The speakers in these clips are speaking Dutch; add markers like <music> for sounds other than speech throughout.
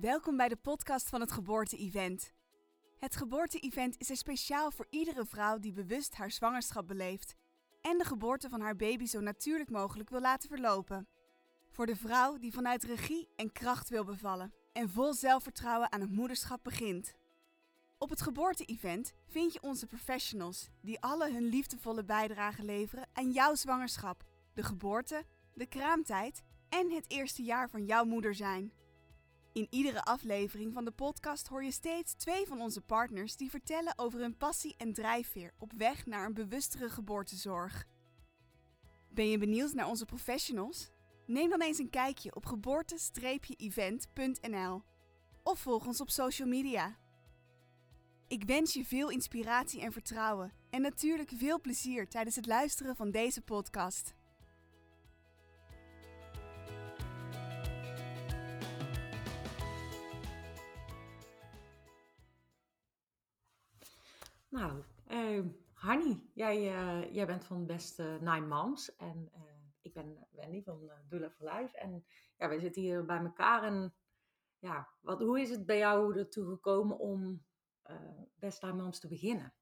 Welkom bij de podcast van het Geboorte-event. Het Geboorte-event is er speciaal voor iedere vrouw die bewust haar zwangerschap beleeft en de geboorte van haar baby zo natuurlijk mogelijk wil laten verlopen. Voor de vrouw die vanuit regie en kracht wil bevallen en vol zelfvertrouwen aan het moederschap begint. Op het Geboorte-event vind je onze professionals die alle hun liefdevolle bijdrage leveren aan jouw zwangerschap, de geboorte, de kraamtijd en het eerste jaar van jouw moeder zijn. In iedere aflevering van de podcast hoor je steeds twee van onze partners die vertellen over hun passie en drijfveer op weg naar een bewustere geboortezorg. Ben je benieuwd naar onze professionals? Neem dan eens een kijkje op geboorte-event.nl of volg ons op social media. Ik wens je veel inspiratie en vertrouwen en natuurlijk veel plezier tijdens het luisteren van deze podcast. Nou, uh, Hanny, jij, uh, jij bent van Beste Nine Moms en uh, ik ben Wendy van uh, Doula for Life. En ja, wij zitten hier bij elkaar en ja, wat, hoe is het bij jou ertoe gekomen om Best Nine Moms te beginnen?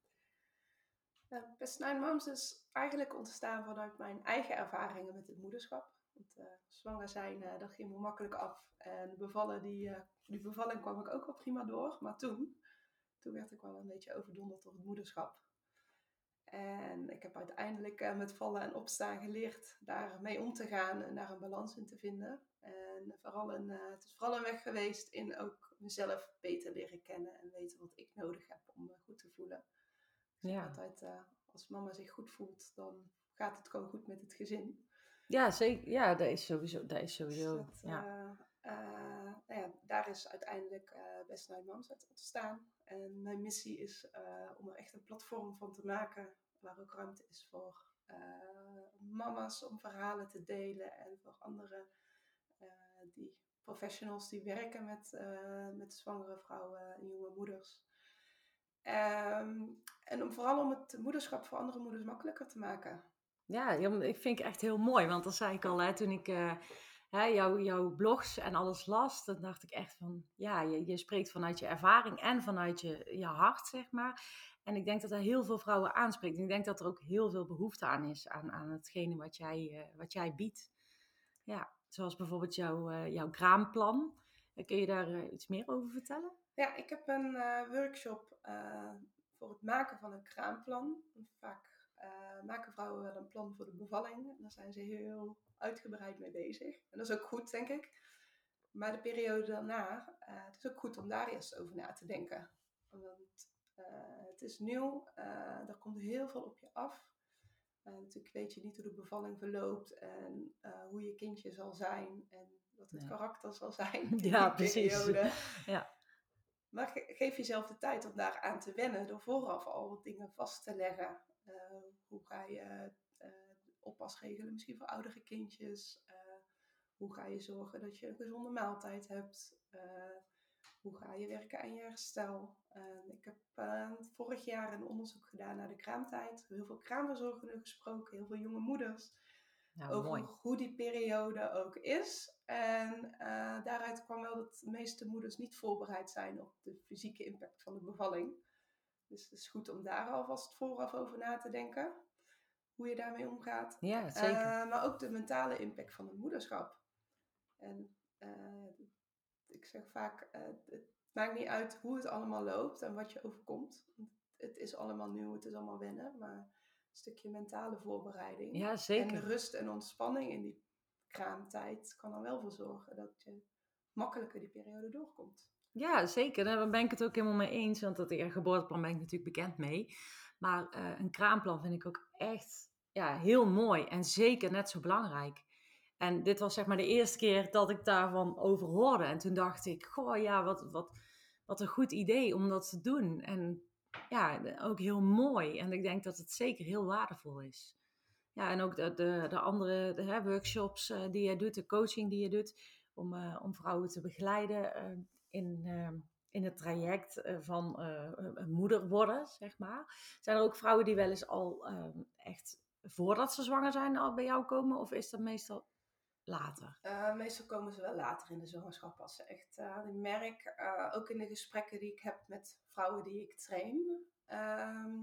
Nou, Best Nine Moms is eigenlijk ontstaan vanuit mijn eigen ervaringen met het moederschap. Want zwanger zijn, dat ging me makkelijk af. En bevallen, die, die bevalling kwam ik ook wel prima door. Maar toen, toen werd ik wel een beetje overdonderd door het moederschap. En ik heb uiteindelijk uh, met vallen en opstaan geleerd daarmee om te gaan en daar een balans in te vinden. En vooral een, uh, het is vooral een weg geweest in ook mezelf beter leren kennen en weten wat ik nodig heb om me goed te voelen. Dus ja. altijd, als mama zich goed voelt, dan gaat het gewoon goed met het gezin. Ja, zeker. Ja, dat is sowieso. Dat is sowieso dus dat, ja. Nou ja, daar is uiteindelijk Best Night uit ontstaan. En mijn missie is uh, om er echt een platform van te maken waar ook ruimte is voor mama's om verhalen te delen en voor andere die professionals die werken met, met zwangere vrouwen en jonge moeders. Um, en om vooral om het moederschap voor andere moeders makkelijker te maken. Ja, ik vind het echt heel mooi, want dat zei ik al hè, toen ik hè, jouw, jouw blogs en alles las, dan dacht ik echt van, ja, je, je spreekt vanuit je ervaring en vanuit je, je hart, zeg maar. En ik denk dat er heel veel vrouwen aanspreekt. En ik denk dat er ook heel veel behoefte aan is, aan, aan hetgene wat jij, uh, wat jij biedt. Ja, zoals bijvoorbeeld jouw, uh, jouw kraamplan. Kun je daar iets meer over vertellen? Ja, ik heb een workshop voor het maken van een kraamplan. Vaak maken vrouwen wel een plan voor de bevalling. En daar zijn ze heel uitgebreid mee bezig. En dat is ook goed, denk ik. Maar de periode daarna, uh, het is ook goed om daar eerst over na te denken. Want uh, het is nieuw, er komt heel veel op je af. natuurlijk weet je niet hoe de bevalling verloopt en hoe je kindje zal zijn en wat het karakter zal zijn. <laughs> In ja, precies. <laughs> Ja. Maar ge geef jezelf de tijd om daar aan te wennen door vooraf al wat dingen vast te leggen. Hoe ga je oppasregelen, misschien voor oudere kindjes. Uh, hoe ga je zorgen dat je een gezonde maaltijd hebt? Hoe ga je werken aan je herstel? Ik heb vorig jaar een onderzoek gedaan naar de kraamtijd. Heel veel kraamverzorgenden gesproken, heel veel jonge moeders. Nou, over mooi. hoe die periode ook is. En daaruit kwam wel dat de meeste moeders niet voorbereid zijn op de fysieke impact van de bevalling. Dus het is goed om daar alvast vooraf over na te denken hoe je daarmee omgaat. Ja, zeker. Uh, maar ook de mentale impact van het moederschap. En uh, ik zeg vaak, uh, het maakt niet uit hoe het allemaal loopt en wat je overkomt. Het is allemaal nieuw, het is allemaal wennen, maar een stukje mentale voorbereiding. Ja, zeker. En rust en ontspanning in die kraamtijd kan er wel voor zorgen dat je makkelijker die periode doorkomt. Ja, zeker. Daar ben ik het ook helemaal mee eens. Want dat geboorteplan ben ik natuurlijk bekend mee. Maar uh, een kraamplan vind ik ook echt ja, heel mooi en zeker net zo belangrijk. En dit was zeg maar de eerste keer dat ik daarvan over hoorde. En toen dacht ik, goh ja, wat, wat, wat een goed idee om dat te doen. En ja, ook heel mooi. En ik denk dat het zeker heel waardevol is. Ja, en ook de, de, de andere de, hè, workshops uh, die je doet, de coaching die je doet, om, uh, om vrouwen te begeleiden uh, in, in het traject van een moeder worden, zeg maar. Zijn er ook vrouwen die wel eens al echt voordat ze zwanger zijn al bij jou komen? Of is dat meestal later? Uh, meestal komen ze wel later in de zwangerschap als ze echt. Uh, ik merk uh, ook in de gesprekken die ik heb met vrouwen die ik train, ehm,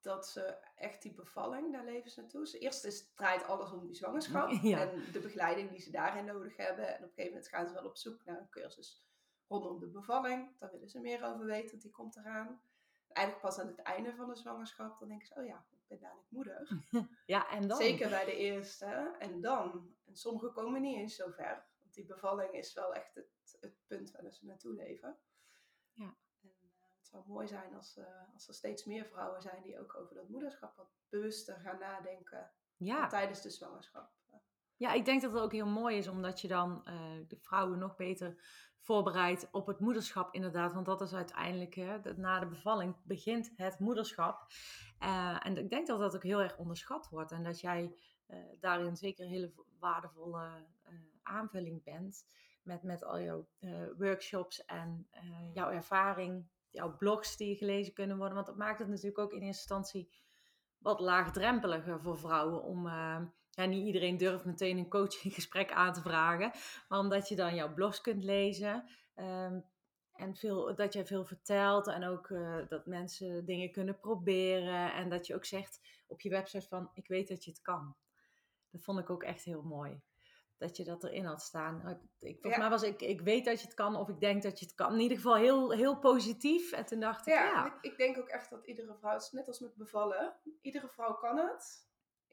dat ze echt die bevalling, daar leven ze naartoe. Dus eerst is, draait alles om die zwangerschap <laughs> en de begeleiding die ze daarin nodig hebben. En op een gegeven moment gaan ze wel op zoek naar een cursus rondom de bevalling. Daar willen ze meer over weten, want die komt eraan. Eigenlijk pas aan het einde van de zwangerschap, dan denken ze, oh ja, ik ben dadelijk moeder. <laughs> Ja, en dan? Zeker bij de eerste. En dan, en sommigen komen niet eens zo ver. Want die bevalling is wel echt het, het punt waar ze naartoe leven. Ja. En uh, het zou mooi zijn als, uh, als er steeds meer vrouwen zijn die ook over dat moederschap wat bewuster gaan nadenken. Ja. Tijdens de zwangerschap. Ja, ik denk dat het ook heel mooi is, omdat je dan uh, de vrouwen nog beter voorbereidt op het moederschap, inderdaad. Want dat is uiteindelijk, hè, na de bevalling begint het moederschap. Uh, en ik denk dat dat ook heel erg onderschat wordt. En dat jij uh, daarin zeker een hele waardevolle aanvulling bent. Met, met al jouw workshops en jouw ervaring, jouw blogs die gelezen kunnen worden. Want dat maakt het natuurlijk ook in eerste instantie wat laagdrempeliger voor vrouwen om ja, niet iedereen durft meteen een coachinggesprek aan te vragen. Maar omdat je dan jouw blogs kunt lezen. Um, en veel, dat jij veel vertelt en ook uh, dat mensen dingen kunnen proberen. En dat je ook zegt op je website van ik weet dat je het kan. Dat vond ik ook echt heel mooi. Dat je dat erin had staan. Ik, volgens ja. mij was ik, ik weet dat je het kan of ik denk dat je het kan. In ieder geval heel, heel positief. En toen dacht ik, ja. ja. Ik, ik, denk ook echt dat iedere vrouw, net als met bevallen, iedere vrouw kan het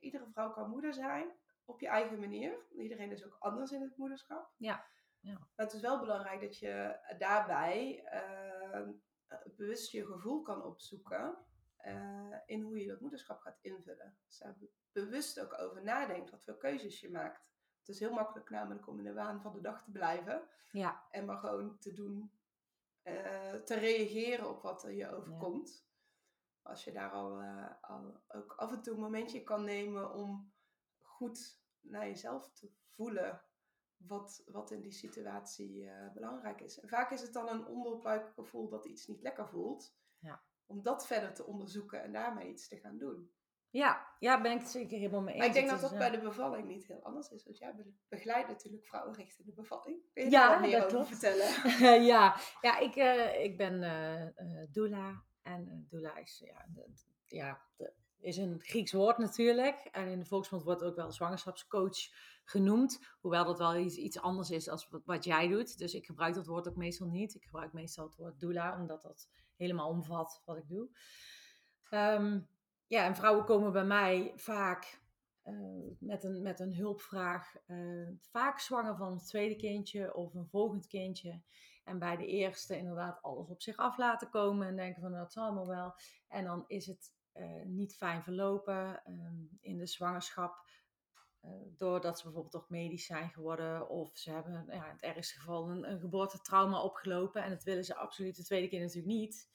iedere vrouw kan moeder zijn op je eigen manier. Iedereen is ook anders in het moederschap. Ja. ja. Maar het is wel belangrijk dat je daarbij uh, bewust je gevoel kan opzoeken uh, in hoe je dat moederschap gaat invullen. Dus daar bewust ook over nadenkt wat voor keuzes je maakt. Het is heel makkelijk namelijk om in de waan van de dag te blijven. Ja. En maar gewoon te doen, uh, te reageren op wat er je overkomt. Als je daar al, uh, al ook af en toe een momentje kan nemen om goed naar jezelf te voelen wat, wat in die situatie uh, belangrijk is. En vaak is het dan een onderbuikgevoel dat iets niet lekker voelt. Ja. Om dat verder te onderzoeken en daarmee iets te gaan doen. Ja, ja ben ik het zeker helemaal mee eens. Maar ik denk dat dat bij de bevalling niet heel anders is. Want jij begeleidt natuurlijk vrouwen richting de bevalling. Kun je ja, daar meer dat over klopt. vertellen? <laughs> ja. ja, ik, uh, ik ben uh, doula en uh, doula is, ja, ja is een Grieks woord natuurlijk. En in de volksmond wordt ook wel zwangerschapscoach genoemd. Hoewel dat wel iets, iets anders is dan wat, wat, jij doet. Dus ik gebruik dat woord ook meestal niet. Ik gebruik meestal het woord doula, omdat dat helemaal omvat wat ik doe. Um, ja, en vrouwen komen bij mij vaak uh, met, een, met een hulpvraag. Uh, vaak zwanger van het tweede kindje of een volgend kindje. En bij de eerste inderdaad alles op zich af laten komen en denken van nou, dat zal allemaal wel. En dan is het uh, niet fijn verlopen um, in de zwangerschap. Uh, doordat ze bijvoorbeeld toch medisch zijn geworden. Of ze hebben ja, in het ergste geval een, een geboortetrauma opgelopen. En dat willen ze absoluut de tweede keer natuurlijk niet.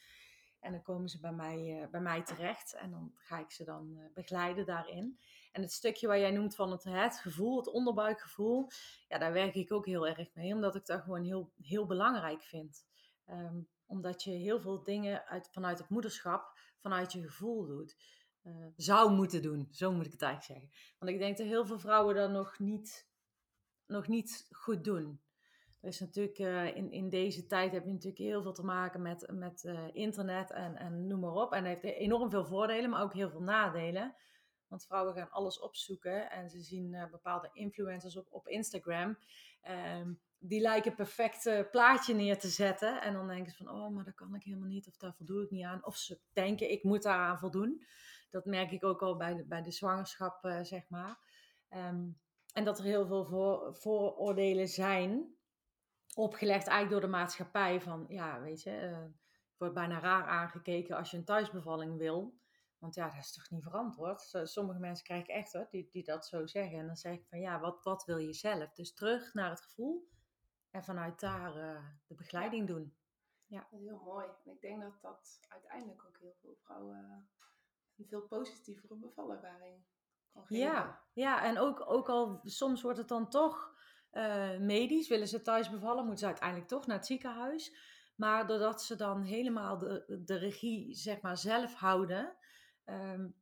En dan komen ze bij mij, uh, bij mij terecht. En dan ga ik ze dan begeleiden daarin. En het stukje waar jij noemt van het, het gevoel, het onderbuikgevoel, ja, daar werk ik ook heel erg mee, omdat ik dat gewoon heel, heel belangrijk vind. Um, omdat je heel veel dingen uit, vanuit het moederschap, vanuit je gevoel doet. Uh, zou moeten doen, zo moet ik het eigenlijk zeggen. Want ik denk dat heel veel vrouwen dat nog niet, nog niet goed doen. Er is natuurlijk uh, in, in deze tijd heb je natuurlijk heel veel te maken met, met uh, internet en, en noem maar op. En het heeft enorm veel voordelen, maar ook heel veel nadelen. Want vrouwen gaan alles opzoeken en ze zien uh, bepaalde influencers op, op Instagram. Um, die lijken perfect plaatje neer te zetten. En dan denken ze van, oh, maar dat kan ik helemaal niet. Of daar voldoe ik niet aan. Of ze denken, ik moet daaraan voldoen. Dat merk ik ook al bij de, bij de zwangerschap, uh, zeg maar. Um, en dat er heel veel voor, vooroordelen zijn. Opgelegd eigenlijk door de maatschappij. Van, ja, weet je, uh, wordt bijna raar aangekeken als je een thuisbevalling wil. Want ja, dat is toch niet verantwoord? Sommige mensen krijg ik echt hoor, die, die dat zo zeggen. En dan zeg ik van ja, wat, wat wil je zelf? Dus terug naar het gevoel en vanuit daar uh, de begeleiding doen. Ja. Dat is heel mooi. En ik denk dat dat uiteindelijk ook heel veel vrouwen een veel positievere bevallervaring kan geven. Ja, ja en ook, ook al soms wordt het dan toch uh, medisch, willen ze thuis bevallen, moeten ze uiteindelijk toch naar het ziekenhuis. Maar doordat ze dan helemaal de, de regie zeg maar zelf houden, um,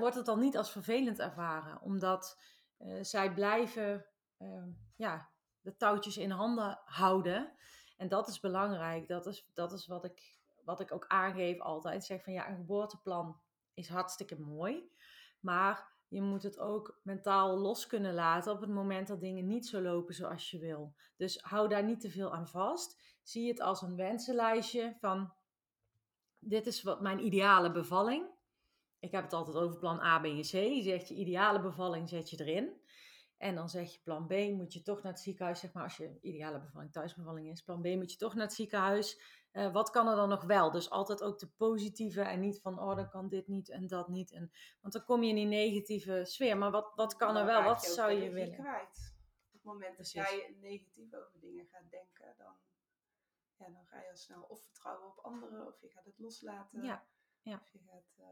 wordt het dan niet als vervelend ervaren. Omdat eh, zij blijven ehm, ja, de touwtjes in handen houden. En dat is belangrijk. Dat is, dat is wat, ik, wat ik ook aangeef altijd. Zeg van ja, een geboorteplan is hartstikke mooi. Maar je moet het ook mentaal los kunnen laten op het moment dat dingen niet zo lopen zoals je wil. Dus hou daar niet te veel aan vast. Zie het als een wensenlijstje van dit is wat mijn ideale bevalling. Ik heb het altijd over plan A, B en C. Je zegt je ideale bevalling zet je erin. En dan zeg je plan B, moet je toch naar het ziekenhuis, zeg maar als je ideale bevalling thuisbevalling is. Plan B moet je toch naar het ziekenhuis. Uh, wat kan er dan nog wel? Dus altijd ook de positieve en niet van, oh dan kan dit niet en dat niet. En, want dan kom je in die negatieve sfeer. Maar wat, wat kan er wel? Wat zou je willen? Kwijt. Op het moment dat jij negatief over dingen gaat denken, dan, ja, dan ga je al snel of vertrouwen op anderen, of je gaat het loslaten. Ja. ja. Of je gaat... Uh,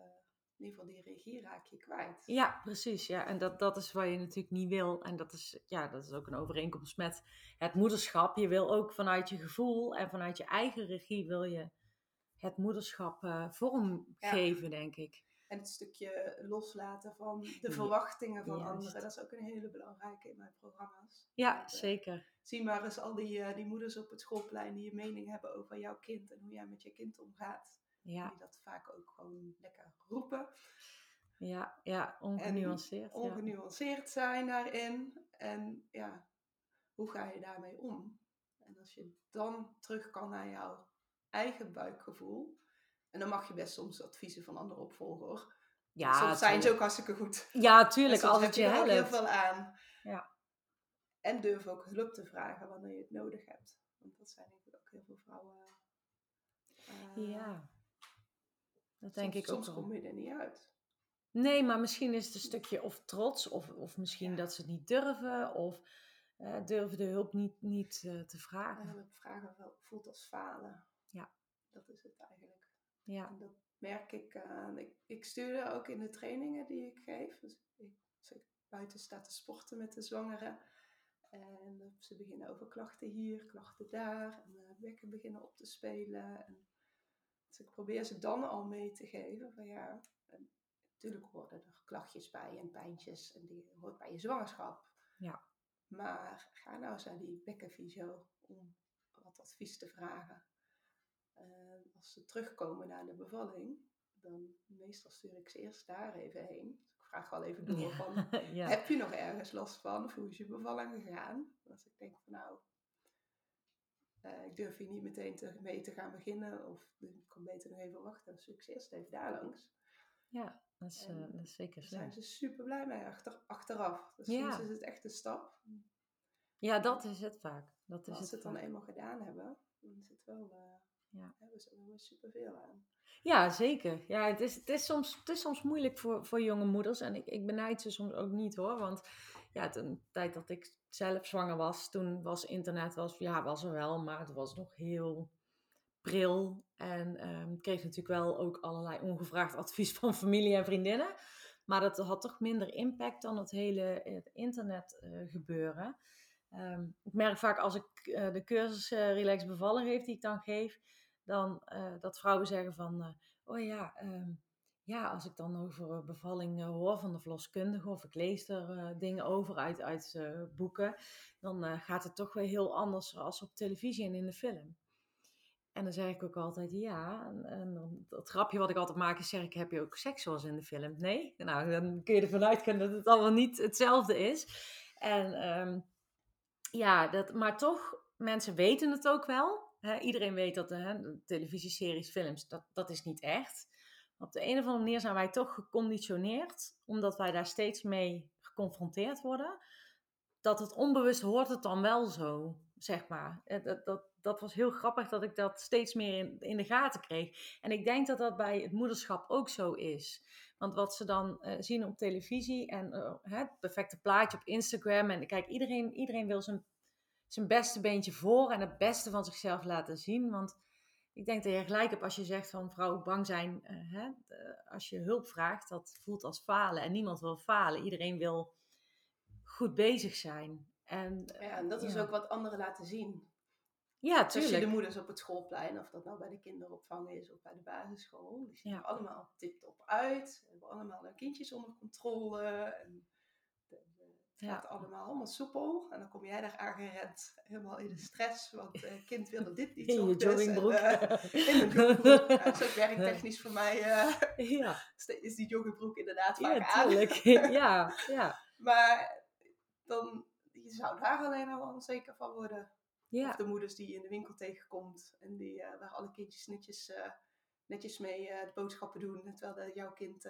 in ieder geval die regie raak je kwijt. Ja, precies. Ja. En dat, dat is wat je natuurlijk niet wil. En dat is, ja, dat is ook een overeenkomst met het moederschap. Je wil ook vanuit je gevoel en vanuit je eigen regie wil je het moederschap uh, vormgeven, denk ik. En het stukje loslaten van de verwachtingen van anderen. Dat is ook een hele belangrijke in mijn programma's. Ja, eh, zeker. Zie maar eens al die, uh, die moeders op het schoolplein die een mening hebben over jouw kind en hoe jij met je kind omgaat. Ja. Die dat vaak ook gewoon lekker roepen. Ja, ja ongenuanceerd. En ongenuanceerd zijn daarin. En ja, hoe ga je daarmee om? En als je dan terug kan naar jouw eigen buikgevoel. En dan mag je best soms adviezen van anderen opvolgen hoor. Ja, soms zijn ze ook hartstikke goed. Ja, tuurlijk. Als het je helpt. heel veel aan. Ja. En durf ook hulp te vragen wanneer je het nodig hebt. Want dat zijn denk ik ook heel veel vrouwen. Uh, ja. Dat denk soms, ik ook Soms kom je er niet uit. Nee, maar misschien is het een stukje of trots, of, of misschien dat ze het niet durven, of uh, durven de hulp niet, niet uh, te vragen. Ja, vragen voelt als falen. Ja. Dat is het eigenlijk. Ja. En dat merk ik, uh, ik. Ik stuur ook in de trainingen die ik geef. Dus ik, als ik buiten sta te sporten met de zwangeren. En ze beginnen over klachten hier, klachten daar. En uh, wekken beginnen op te spelen. En dus ik probeer ze dan al mee te geven van ja, natuurlijk horen er klachtjes bij en pijntjes en die hoort bij je zwangerschap. Ja. Maar ga nou eens naar die bekkenfysio om wat advies te vragen. Uh, als ze terugkomen naar de bevalling, dan meestal stuur ik ze eerst daar even heen. Dus ik vraag wel even door van, <laughs> ja. heb je nog ergens last van? Of hoe is je bevalling gegaan? Als ik denk van nou, uh, ik durf hier niet meteen te, mee te gaan beginnen. Of ik kan beter nog even wachten. Succes, even daar langs. Ja, dat is, uh, dat is zeker zo. Daar zijn ze super blij mee achter, achteraf. Dus ja. soms is het echt een stap. Ja, dat is het vaak. Dat is als het ze het dan eenmaal gedaan hebben, dan is het wel... Uh, ja. hebben ze er superveel aan. Ja, zeker. Ja, het is, het is, soms, het is soms moeilijk voor, voor jonge moeders. En ik, ik benijd ze soms ook niet hoor. Want ja, de tijd dat ik zelf zwanger was, toen was internet, was, ja, was er wel, maar het was nog heel pril. En um, kreeg natuurlijk wel ook allerlei ongevraagd <laughs> advies van familie en vriendinnen. Maar dat had toch minder impact dan het hele het internet uh, gebeuren. Um, ik merk vaak als ik uh, de cursus uh, Relax Bevallen geef, die ik dan geef, dan dat vrouwen zeggen van, oh ja, um, ja, als ik dan over bevalling hoor van de verloskundige of ik lees er dingen over uit, uit boeken, dan gaat het toch weer heel anders als op televisie en in de film. En dan zeg ik ook altijd ja. En, dat grapje wat ik altijd maak is, zeg ik, heb je ook seks zoals in de film? Nee? Nou, dan kun je ervan uitgaan dat het allemaal niet hetzelfde is. En um, ja, dat, maar toch, mensen weten het ook wel. Iedereen weet dat de televisieseries, films, dat, dat is niet echt. Op de een of andere manier zijn wij toch geconditioneerd, omdat wij daar steeds mee geconfronteerd worden, dat het onbewust hoort het dan wel zo, zeg maar. Eh, dat, dat, dat was heel grappig dat ik dat steeds meer in, in de gaten kreeg. En ik denk dat dat bij het moederschap ook zo is. Want wat ze dan uh, zien op televisie en uh, het perfecte plaatje op Instagram. En kijk, iedereen, iedereen wil zijn, zijn beste beentje voor en het beste van zichzelf laten zien. Want ik denk dat je gelijk hebt als je zegt van vrouwen bang zijn. Uh, hè, als je hulp vraagt, dat voelt als falen. En niemand wil falen. Iedereen wil goed bezig zijn. En, ja, en dat is ja. ook wat anderen laten zien. Ja, dus als je de moeders op het schoolplein, of dat nou bij de kinderopvang is of bij de basisschool, die zien ja. er allemaal tip-top uit. Hebben allemaal hun kindjes onder controle. En Het gaat allemaal allemaal soepel. En dan kom jij daar aangerend, helemaal in de stress. Want het kind wilde dit niet. In je joggingbroek. Uh, <laughs> in mijn joggingbroek. dat is ook werktechnisch voor mij. Uh, ja. Is die joggingbroek inderdaad vaak ja, aan. <laughs> Ja, ja. Maar dan, je zou daar alleen al onzeker van worden. Ja. Of de moeders die je in de winkel tegenkomt. En die, waar alle kindjes netjes, netjes mee de boodschappen doen. Terwijl jouw kind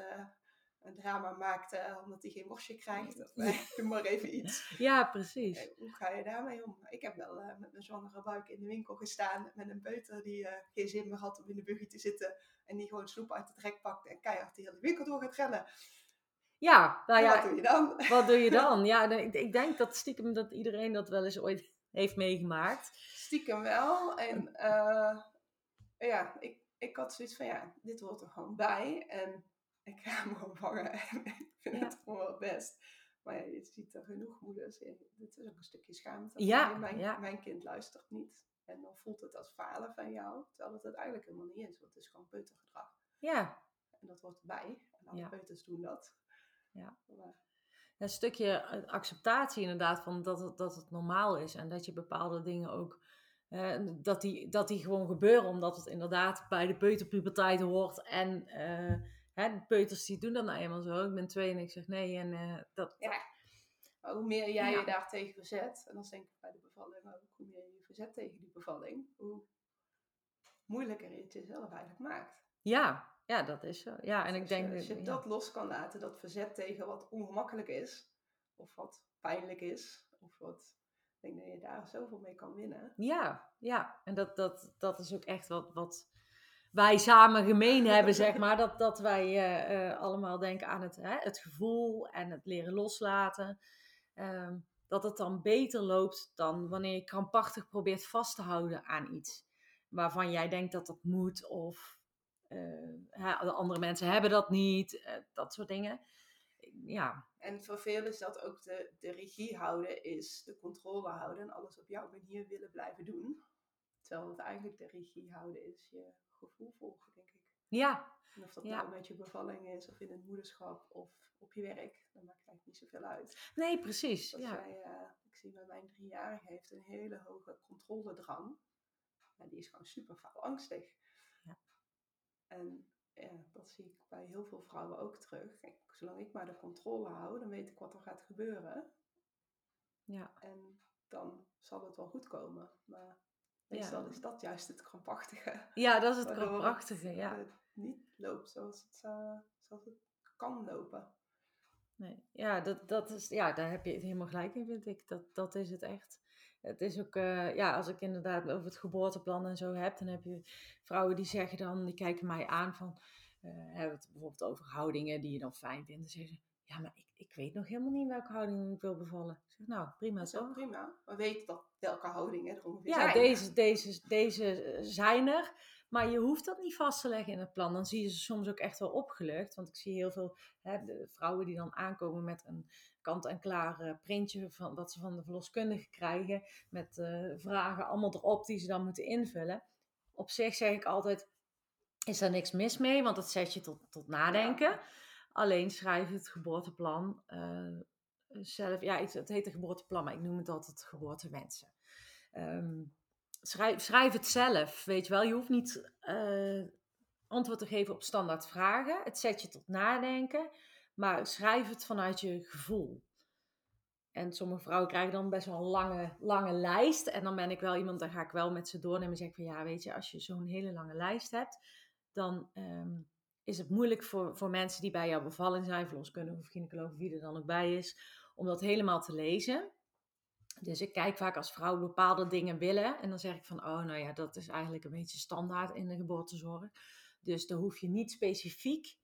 een drama maakte omdat hij geen worstje krijgt. Of <laughs> doe maar even iets. Ja, precies. Hoe ga je daarmee om? Ik heb wel uh, met mijn zwangere buik in de winkel gestaan met een peuter die geen zin meer had om in de buggy te zitten. En die gewoon snoep uit het rek pakte en keihard de hele winkel door gaat rennen. Ja, nou ja. Wat doe je dan? <laughs> Wat doe je dan? <laughs> Ja, ik, ik denk dat stiekem dat iedereen dat wel eens ooit heeft meegemaakt. Stiekem wel. En uh, ja, ik, ik had zoiets van ja, dit hoort er gewoon bij. En ik ga hem gewoon vangen en <laughs> ik vind Ja. het gewoon wel best. Maar ja, je ziet er genoeg moeders in. Dit is ook een stukje schaamte. Ja, mijn, ja. mijn kind luistert niet. En dan voelt het als falen van jou. Terwijl het het eigenlijk helemaal niet is. Want het is gewoon peutergedrag. Ja, En dat hoort erbij. En alle Ja. peuters doen dat. Ja. Maar, een stukje eh, acceptatie inderdaad van dat het, dat het normaal is en dat je bepaalde dingen ook eh, dat, die, dat die gewoon gebeuren omdat het inderdaad bij de peuterpuberteit hoort en eh, hè, de peuters die doen dat nou eenmaal zo. Ik ben twee en ik zeg nee en eh, dat, Ja. maar hoe meer jij Ja. je daar tegen verzet. En dan denk ik bij de bevalling ook. Hoe meer je je verzet tegen die bevalling. Hoe moeilijker je het jezelf eigenlijk maakt. ja, ja, dat is zo. Ja, en ik Als denk je, als je ja. dat los kan laten, dat verzet tegen wat ongemakkelijk is, of wat pijnlijk is, of wat. Ik denk dat je daar zoveel mee kan winnen. Ja, ja. En dat, dat, dat is ook echt wat, wat wij samen gemeen hebben, zeg maar. Dat, dat wij eh, eh, allemaal denken aan het, hè, het gevoel en het leren loslaten. Ehm, dat het dan beter loopt dan wanneer je krampachtig probeert vast te houden aan iets. Waarvan jij denkt dat dat moet of eh, hè, de andere mensen hebben dat niet. dat soort dingen. Ja, En voor veel is dat ook de, de regie houden, is de controle houden en alles op jouw manier willen blijven doen. Terwijl het eigenlijk de regie houden is je gevoel volgen, denk ik. ja, En of dat Ja. nou met je bevalling is, of in het moederschap, of op je werk, dat maakt eigenlijk niet zoveel uit. nee, precies. Ja. eh, ik zie bij mijn driejarige heeft een hele hoge controledrang. En die is gewoon super angstig. Ja. En ja, dat zie ik bij heel veel vrouwen ook terug. Kijk, zolang ik maar de controle hou, dan weet ik wat er gaat gebeuren. Ja. En dan zal het wel goed komen. Maar meestal is dat juist het krampachtige. ja, dat is het waardoor prachtige. het, Ja. eh, niet loopt zoals het, eh, zoals het kan lopen. Nee, ja, dat, dat is, ja, daar heb je het helemaal gelijk in, vind ik. Dat, dat is het echt. Het is ook, eh, ja, als ik inderdaad over het geboorteplan en zo heb, dan heb je vrouwen die zeggen dan, die kijken mij aan van, eh hebben we het bijvoorbeeld over houdingen die je dan fijn vindt. Dan zeggen ze, ja, maar ik, ik weet nog helemaal niet welke houding ik wil bevallen. Ik zeg, nou, prima Dat is ook toch? prima. We weten dat welke houdingen er ongeveer Ja, zijn. deze, deze, deze eh, zijn er. Maar je hoeft dat niet vast te leggen in het plan. Dan zie je ze soms ook echt wel opgelucht. Want ik zie heel veel hè, de vrouwen die dan aankomen met een kant-en-klaar eh, printje van wat ze van de verloskundige krijgen. Met eh, vragen allemaal erop die ze dan moeten invullen. Op zich zeg ik altijd, is daar niks mis mee, want dat zet je tot, tot nadenken. Alleen schrijf het geboorteplan eh, zelf. Ja, het heet een geboorteplan, maar ik noem het altijd geboortewensen. Ehm, schrijf, schrijf het zelf, weet je wel. Je hoeft niet eh, antwoord te geven op standaard vragen. Het zet je tot nadenken, maar schrijf het vanuit je gevoel. En sommige vrouwen krijgen dan best wel een lange, lange lijst. En dan ben ik wel iemand, dan ga ik wel met ze doornemen en zeg ik van ja, weet je, als je zo'n hele lange lijst hebt, dan ehm, is het moeilijk voor, voor mensen die bij jouw bevalling zijn, verloskundige of gynaecoloog, wie er dan ook bij is, om dat helemaal te lezen. Dus ik kijk vaak als vrouwen bepaalde dingen willen. En dan zeg ik van, oh nou ja, dat is eigenlijk een beetje standaard in de geboortezorg. Dus dan hoef je niet specifiek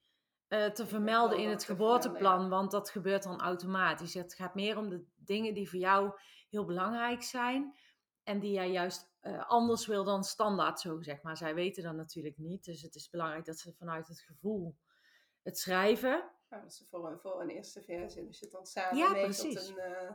eh, te vermelden in het geboorteplan, want dat gebeurt dan automatisch. Het gaat meer om de dingen die voor jou heel belangrijk zijn en die jij juist eh, anders wil dan standaard, zo zeg maar. Zij weten dat natuurlijk niet, dus het is belangrijk dat ze vanuit het gevoel het schrijven. Ja, dat is voor een, voor een eerste versie. Dus je het dan samen Ja, mee precies. tot een, eh,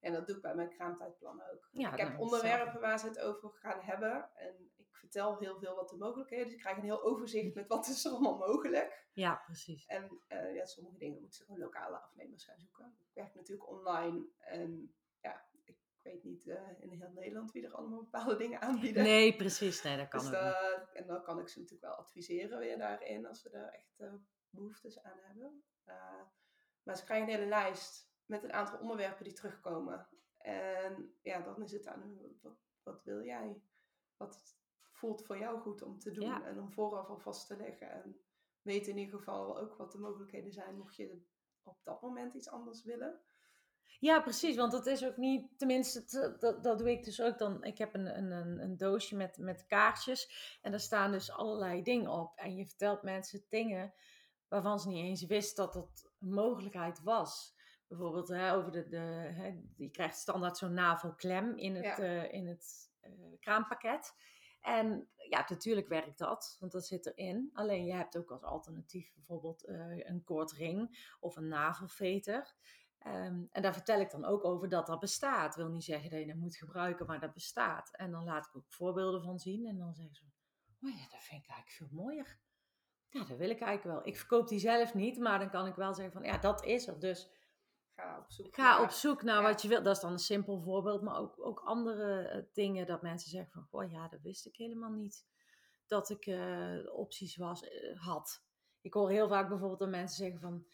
En dat doe ik bij mijn kraamtijdplannen ook. Ja, ik heb nou, onderwerpen waar ze het over gaan hebben. En ik vertel heel veel wat de mogelijkheden is. Ik krijg een heel overzicht met wat is er allemaal mogelijk. Ja, precies. En uh, ja, sommige dingen moeten ze gewoon lokale afnemers gaan zoeken. Ik werk natuurlijk online. En ik weet niet uh, in heel Nederland wie er allemaal bepaalde dingen aanbieden. Nee, precies. Nee, dat <laughs> kan dus, uh, En dan kan ik ze natuurlijk wel adviseren weer daarin. Als ze er echt behoeftes aan hebben. maar ze krijgen een hele lijst met een aantal onderwerpen die terugkomen. En ja, dan is het aan hun, wat, wat wil jij? Wat voelt voor jou goed om te doen en om vooraf al vast te leggen. En weet in ieder geval ook wat de mogelijkheden zijn, mocht je op dat moment iets anders willen. Ja, precies, want dat is ook niet, tenminste, dat, dat doe ik dus ook dan. Ik heb een, een, een doosje met, met kaartjes en daar staan dus allerlei dingen op. En je vertelt mensen dingen waarvan ze niet eens wist dat dat een mogelijkheid was bijvoorbeeld hè, over de, de hè, je krijgt standaard zo'n navelklem in het, uh, in het uh, kraampakket. En ja, natuurlijk werkt dat, want dat zit erin. Alleen je hebt ook als alternatief bijvoorbeeld uh, een ring of een navelveter. Um, en daar vertel ik dan ook over dat dat bestaat. Ik wil niet zeggen dat je dat moet gebruiken, maar dat bestaat. En dan laat ik ook voorbeelden van zien. En dan zeggen ze, oh ja, dat vind ik eigenlijk veel mooier. Ja, dat wil ik eigenlijk wel. Ik verkoop die zelf niet, maar dan kan ik wel zeggen van, ja, dat is er. Dus Ga op zoek Ga naar, op zoek naar wat je wilt. Dat is dan een simpel voorbeeld. Maar ook, ook andere uh, dingen dat mensen zeggen van... Goh, ja, dat wist ik helemaal niet. Dat ik uh, opties was, uh, had. Ik hoor heel vaak bijvoorbeeld dat mensen zeggen van...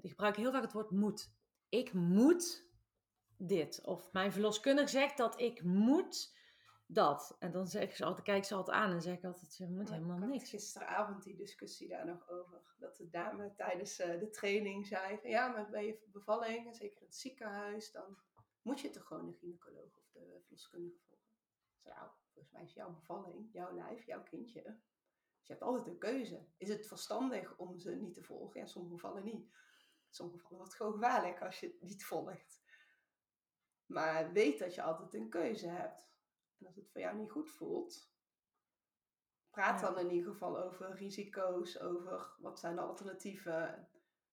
die gebruiken heel vaak het woord moet. Ik moet dit. Of mijn verloskundige zegt dat ik moet dat. En dan zeg ze altijd, kijk ze altijd aan en zeg ik altijd, je moet helemaal ik niks. gisteravond die discussie daar nog over. Dat de dame tijdens uh, de training zei van ja, maar bij je bevalling, zeker in het ziekenhuis, dan moet je toch gewoon de gynaecoloog of de verloskundige volgen. Zo, nou, volgens mij is jouw bevalling, jouw lijf, jouw kindje. Dus je hebt altijd een keuze. Is het verstandig om ze niet te volgen? Ja, sommige gevallen niet. Sommige gevallen wordt het gewoon gevaarlijk als je het niet volgt. Maar weet dat je altijd een keuze hebt. En als het voor jou niet goed voelt, praat dan in ieder geval over risico's, over wat zijn de alternatieven.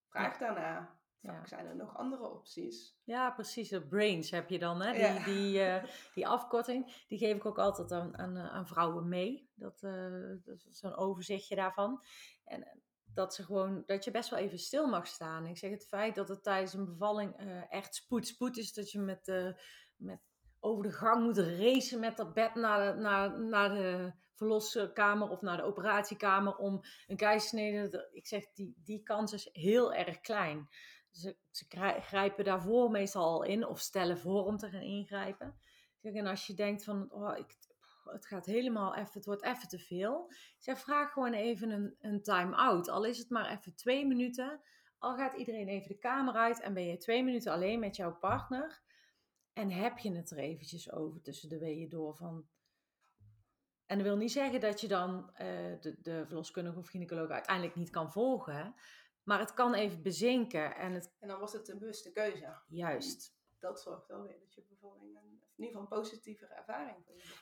Vraag ja. daarna. Vaak zijn er nog andere opties. Ja, precies. De brains heb je dan. Hè? Die, die, uh, die afkorting, die geef ik ook altijd aan, aan, eh, aan vrouwen mee. Dat, uh, dat is zo'n overzichtje daarvan. En dat, ze gewoon, dat je best wel even stil mag staan. Ik zeg het feit dat het tijdens een bevalling echt spoed, spoed is. Dat je met, met over de gang moet racen met dat bed naar de, naar, naar de verloskamer of naar de operatiekamer om een keizersnede. Ik zeg, die, die kans is heel erg klein. Ze, ze grijpen daarvoor meestal al in of stellen voor om te gaan ingrijpen. En als je denkt van, oh, ik, het gaat helemaal even, het wordt even te veel. Zeg, vraag gewoon even een, een time-out. Al is het maar even twee minuten. Al gaat iedereen even de kamer uit en ben je twee minuten alleen met jouw partner en heb je het er eventjes over tussen de weeën door van... En dat wil niet zeggen dat je dan uh, de, de verloskundige of gynaecoloog uiteindelijk niet kan volgen. Maar het kan even bezinken. En, het... en dan was het een bewuste keuze. Juist. Dat zorgt wel weer dat je bevalling in ieder geval een positievere ervaring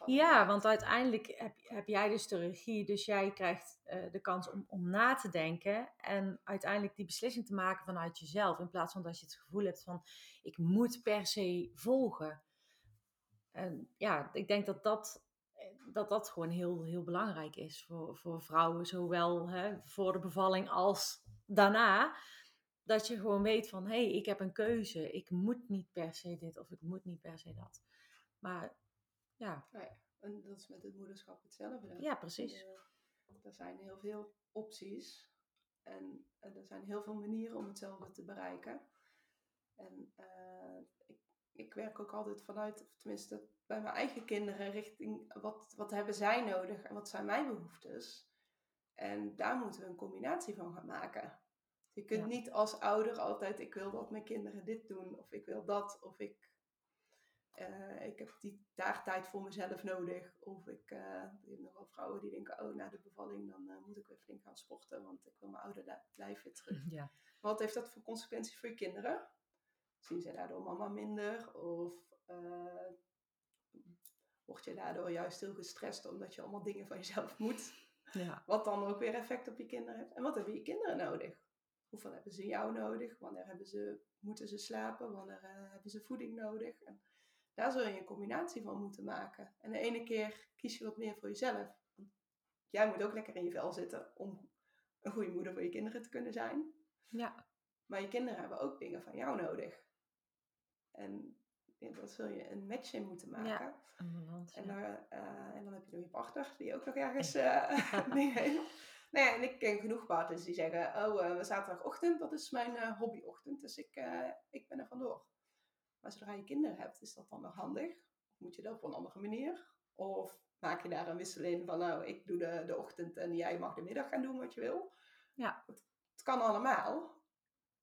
Ja, want uiteindelijk heb, heb jij dus de regie. Dus jij krijgt uh, de kans om, om na te denken. En uiteindelijk die beslissing te maken vanuit jezelf. In plaats van dat je het gevoel hebt van ik moet per se volgen. En ja, ik denk dat dat, dat, dat gewoon heel, heel belangrijk is voor, voor vrouwen, zowel hè, voor de bevalling als daarna. Dat je gewoon weet van, hé, hey, ik heb een keuze. Ik moet niet per se dit of ik moet niet per se dat. Maar ja. Nou ja en dat is met het moederschap hetzelfde. Ja, precies. Uh, er zijn heel veel opties. En, en er zijn heel veel manieren om hetzelfde te bereiken. En uh, ik, ik werk ook altijd vanuit, tenminste bij mijn eigen kinderen, richting wat, wat hebben zij nodig en wat zijn mijn behoeftes. En daar moeten we een combinatie van gaan maken. Je kunt ja. niet als ouder altijd, ik wil dat mijn kinderen dit doen, of ik wil dat, of ik, uh, ik heb die daar tijd voor mezelf nodig. Of ik, uh, er zijn nog wel vrouwen die denken, oh na de bevalling dan uh, moet ik weer flink gaan sporten, want ik wil mijn oude lijf weer terug. <laughs> Ja. Wat heeft dat voor consequenties voor je kinderen? Zien ze daardoor mama minder? Of word je daardoor juist heel gestrest omdat je allemaal dingen van jezelf moet? Ja. Wat dan ook weer effect op je kinderen heeft. En wat hebben je kinderen nodig? hoeveel hebben ze jou nodig? Wanneer hebben ze, moeten ze slapen? Wanneer eh, hebben ze voeding nodig? En daar zul je een combinatie van moeten maken. En de ene keer kies je wat meer voor jezelf. Jij moet ook lekker in je vel zitten om een goede moeder voor je kinderen te kunnen zijn. Ja. Maar je kinderen hebben ook dingen van jou nodig. En ja, daar zul je een match in moeten maken. Ja, balans. En, ja. daar, eh, en dan heb je nog je partner, die ook nog ergens eh <laughs> <laughs> dingen heeft. Nou ja, en ik ken genoeg partners die zeggen, oh, eh, zaterdagochtend, dat is mijn hobbyochtend, dus ik, ik ben er vandoor. Maar zodra je kinderen hebt, is dat dan nog handig? Of moet je dat op een andere manier? Of maak je daar een wissel in van, nou, ik doe de, de ochtend en jij mag de middag gaan doen wat je wil? Ja. Het, het kan allemaal,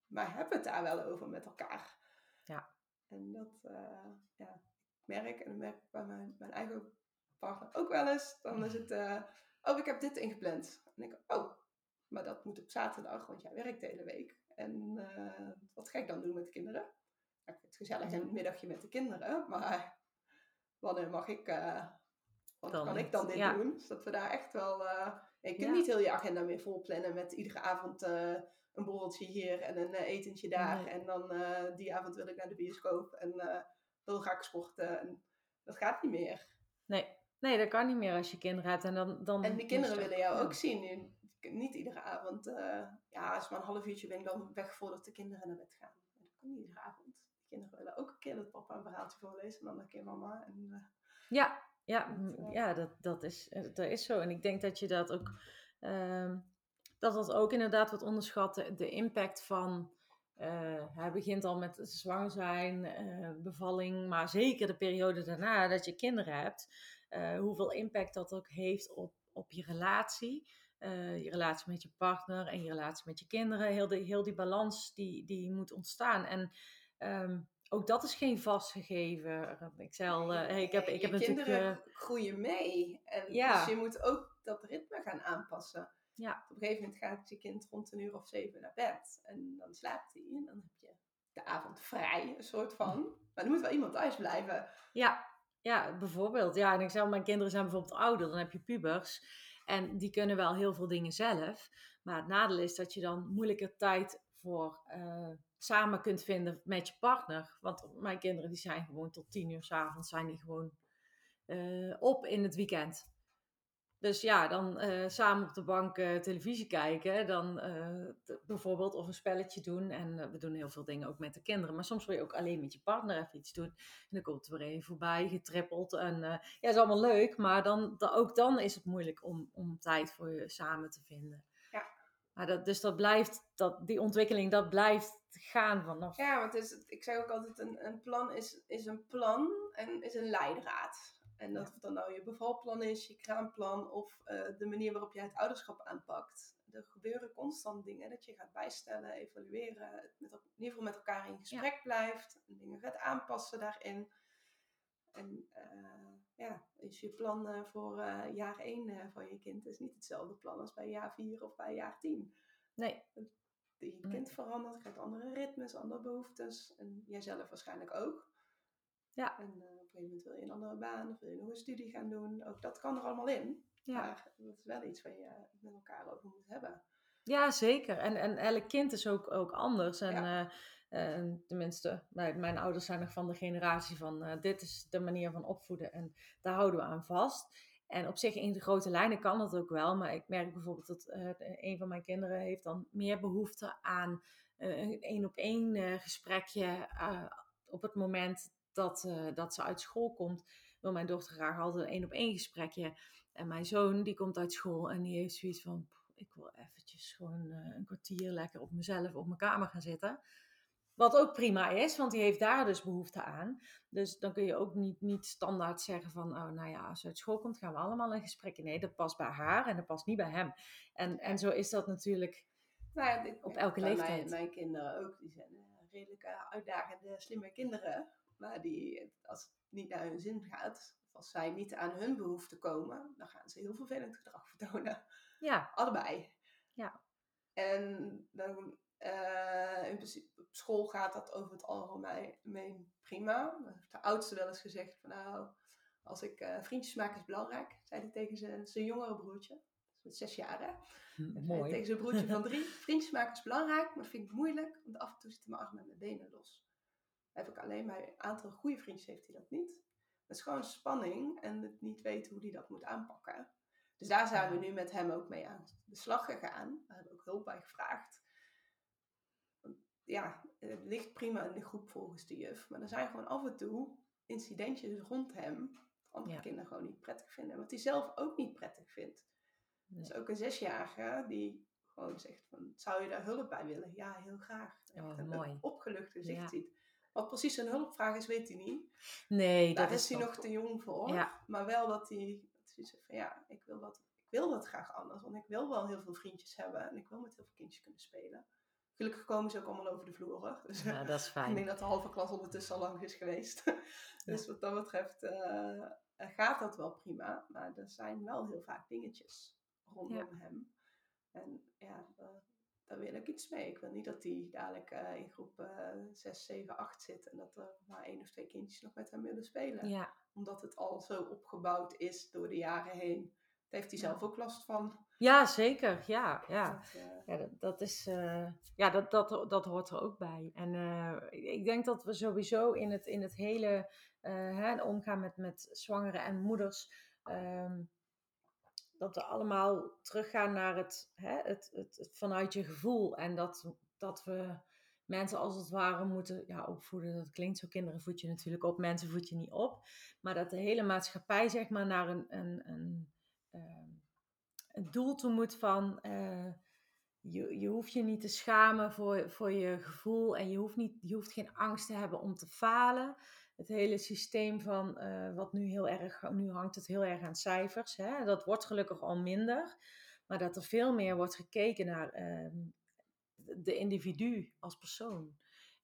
maar heb het daar wel over met elkaar. Ja. En dat, eh, ja, ik merk, en dat merk ik bij mijn, mijn eigen partner ook wel eens, dan is het, eh, oh, ik heb dit ingepland. En ik, oh, maar dat moet op zaterdag, want jij werkt de hele week. En eh, wat ga ik dan doen met de kinderen? Ja, ik vind het gezellig een middagje met de kinderen, maar wanneer mag ik, eh wat Dan kan ik dan dit ja. doen? Dus dat we daar echt wel, eh je kunt Ja. niet heel je agenda meer vol plannen met iedere avond eh, een borreltje hier en een eh, etentje daar. Nee. En dan eh, die avond wil ik naar de bioscoop en eh wil ga ik sporten. En dat gaat niet meer. Nee. nee, dat kan niet meer als je kinderen hebt. En, dan, dan En die kinderen willen jou ook zien. Niet iedere avond. eh, ja, als maar een half uurtje ben ik dan weg voordat de kinderen naar bed gaan. Dat kan niet iedere avond. De kinderen willen ook een keer dat papa een verhaaltje voorleest en dan een keer mama. En, eh, Ja, ja, Dat, m- eh, ja dat, dat, is, eh, dat is zo. En ik denk dat je dat ook, ehm, dat dat ook inderdaad wordt onderschat, de, de impact van, hij begint al met zwanger zijn, bevalling, maar zeker de periode daarna dat je kinderen hebt, hoeveel impact dat ook heeft op, op je relatie. je relatie met je partner en je relatie met je kinderen. Heel, de, heel die balans die, die moet ontstaan. En ehm, ook dat is geen vastgegeven. Ik zei al, eh, ik heb, ik heb natuurlijk... kinderen eh, groeien mee. En Ja. Dus je moet ook dat ritme gaan aanpassen. Ja. Op een gegeven moment gaat je kind rond een uur of zeven naar bed. En dan slaapt hij. En dan heb je de avond vrij, een soort van. Maar er moet wel iemand thuis blijven. Ja, ja, bijvoorbeeld. Ja, en ik zei, mijn kinderen zijn bijvoorbeeld ouder, dan heb je pubers. En die kunnen wel heel veel dingen zelf. Maar het nadeel is dat je dan moeilijker tijd voor eh, samen kunt vinden met je partner. Want mijn kinderen die zijn gewoon tot tien uur 's avonds zijn die gewoon eh, op in het weekend. Dus ja, dan eh, samen op de bank eh, televisie kijken, dan bijvoorbeeld of een spelletje doen. En we doen heel veel dingen ook met de kinderen. Maar soms wil je ook alleen met je partner even iets doen. En dan komt er weer even voorbij, getrippeld. En ja, is allemaal leuk, maar dan, da- ook dan is het moeilijk om, om tijd voor je samen te vinden. Ja. Maar dat, dus dat blijft, dat, die ontwikkeling, dat blijft gaan vanaf. Ja, want het is, ik zeg ook altijd, een, een plan is, is een plan en is een leidraad. En dat of dat nou je bevalplan is, je kraamplan of eh, de manier waarop jij het ouderschap aanpakt. Er gebeuren constant dingen dat je gaat bijstellen, evalueren, het met, el- in ieder geval met elkaar in gesprek blijft, en dingen gaat aanpassen daarin. En eh, ja, is je plan eh, voor jaar 1 van je kind is niet hetzelfde plan als bij jaar 4 of bij jaar 10 Nee, je kind verandert, krijgt andere ritmes, andere behoeftes. En jijzelf waarschijnlijk ook. Ja. En eh, op een gegeven moment wil je een andere baan of wil je nog een studie gaan doen. Ook dat kan er allemaal in. ja. Maar dat is wel iets waar je met elkaar over moet hebben. Ja, zeker. En, en elk kind is ook, ook anders. En Ja. eh, eh, tenminste, mijn, mijn ouders zijn nog van de generatie van dit is de manier van opvoeden en daar houden we aan vast. En op zich in de grote lijnen kan dat ook wel, maar ik merk bijvoorbeeld dat eh, een van mijn kinderen heeft dan meer behoefte aan eh, een één op één gesprekje eh, op het moment dat, dat ze uit school komt. Wil mijn dochter graag altijd een één op één gesprekje. En mijn zoon die komt uit school en die heeft zoiets van ik wil eventjes gewoon een kwartier lekker op mezelf op mijn kamer gaan zitten. Wat ook prima is, want die heeft daar dus behoefte aan. Dus dan kun je ook niet, niet standaard zeggen van, oh nou ja, als ze uit school komt, gaan we allemaal een gesprek. Nee, dat past bij haar en dat past niet bij hem. En, en zo is dat natuurlijk. Nou ja, dit, Op elke leeftijd. Mijn, mijn kinderen ook. Die zijn eh, redelijk eh, uitdagende, slimme kinderen. Maar die, als het niet naar hun zin gaat, of als zij niet aan hun behoeften komen, dan gaan ze heel vervelend gedrag vertonen. Ja, Allebei. Ja. En dan, eh, in principe, op school gaat dat over het algemeen prima. De oudste wel eens gezegd van nou, als ik eh, vriendjes maak is belangrijk, zei hij tegen zijn, zijn jongere broertje. met zes jaar hè. Hm, Mooi. Tegen zijn broertje van <laughs> drie. Vriendjes maken is belangrijk, maar vind ik moeilijk. Want af en toe zitten mijn armen en mijn benen los. heb ik alleen bij een aantal goede vriendjes heeft hij dat niet. Dat is gewoon spanning en het niet weten hoe hij dat moet aanpakken. Dus daar zijn we nu met hem ook mee aan de slag gegaan. Daar hebben we ook hulp bij gevraagd. Ja, het ligt prima in de groep volgens de juf. Maar er zijn gewoon af en toe incidentjes rond hem. Andere Ja. kinderen gewoon niet prettig vinden. Wat hij zelf ook niet prettig vindt. Nee. Dus ook een zesjarige die gewoon zegt van, zou je daar hulp bij willen? Ja, heel graag. En Oh, een mooi. opgelucht gezicht Ja. ziet. Wat precies een hulpvraag is, weet hij niet. Nee, Daar dat is is hij nog te jong voor. Ja. Maar wel dat hij dat hij zegt van, ja, ik wil, dat, ik wil dat graag anders. Want ik wil wel heel veel vriendjes hebben. En ik wil met heel veel kindjes kunnen spelen. Gelukkig komen ze ook allemaal over de vloer. Hoor. Dus Ja, dat is <laughs> ik denk fijn. dat de halve klas ondertussen al lang is geweest. <laughs> dus wat dat betreft eh, gaat dat wel prima. Maar er zijn wel heel vaak dingetjes rondom hem. En ja, daar, daar wil ik iets mee. Ik wil niet dat hij dadelijk eh, in groep eh 6, 7, 8 zit. En dat er maar één of twee kindjes nog met hem willen spelen. Ja, Omdat het al zo opgebouwd is door de jaren heen. Daar heeft hij zelf ook last van. ja zeker. Ja, ja. Dat, eh, Ja, dat, dat is, eh, ja dat, dat, dat hoort er ook bij. En eh, ik denk dat we sowieso in het, in het hele hè, omgaan met, met zwangeren en moeders, ehm, dat we allemaal teruggaan naar het, hè, het, het, het vanuit je gevoel. En dat, dat we mensen als het ware moeten ja, opvoeden. Dat klinkt zo, kinderen voed je natuurlijk op, mensen voed je niet op. Maar dat de hele maatschappij zeg maar naar een, een, een, ehm, een doel toe moet van... eh, je, je hoeft je niet te schamen voor, voor je gevoel en je hoeft, niet, je hoeft geen angst te hebben om te falen. Het hele systeem van eh, wat nu heel erg, nu hangt het heel erg aan cijfers. Hè? Dat wordt gelukkig al minder. Maar dat er veel meer wordt gekeken naar ehm, de individu als persoon.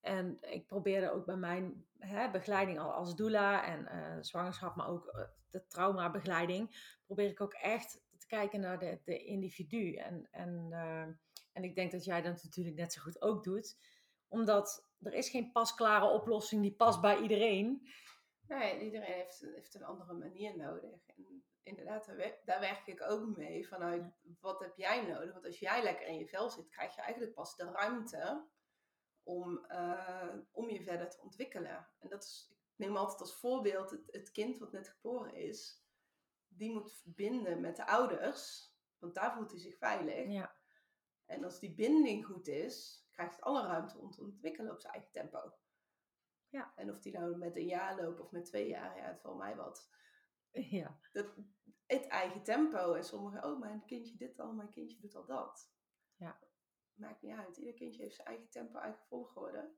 En ik probeerde ook bij mijn hè, begeleiding al als doula en eh, zwangerschap, maar ook eh, de traumabegeleiding, probeer ik ook echt te kijken naar de, de individu. En, en, eh, en ik denk dat jij dat natuurlijk net zo goed ook doet, omdat er is geen pasklare oplossing die past bij iedereen. Nee, iedereen heeft, heeft een andere manier nodig. En inderdaad, daar, wer- daar werk ik ook mee vanuit wat heb jij nodig? Want als jij lekker in je vel zit, krijg je eigenlijk pas de ruimte om, eh, om je verder te ontwikkelen. En dat is, ik neem altijd als voorbeeld het, het kind wat net geboren is. Die moet verbinden met de ouders, want daar voelt hij zich veilig. Ja, En als die binding goed is, krijgt het alle ruimte om te ontwikkelen op zijn eigen tempo. Ja. En of die nou met een jaar loopt of met twee jaar, ja, het valt mij wat. ja, Dat, het eigen tempo. En sommigen, oh, mijn kindje dit al, mijn kindje doet al dat. Ja. Maakt niet uit. Ieder kindje heeft zijn eigen tempo, eigen volgorde.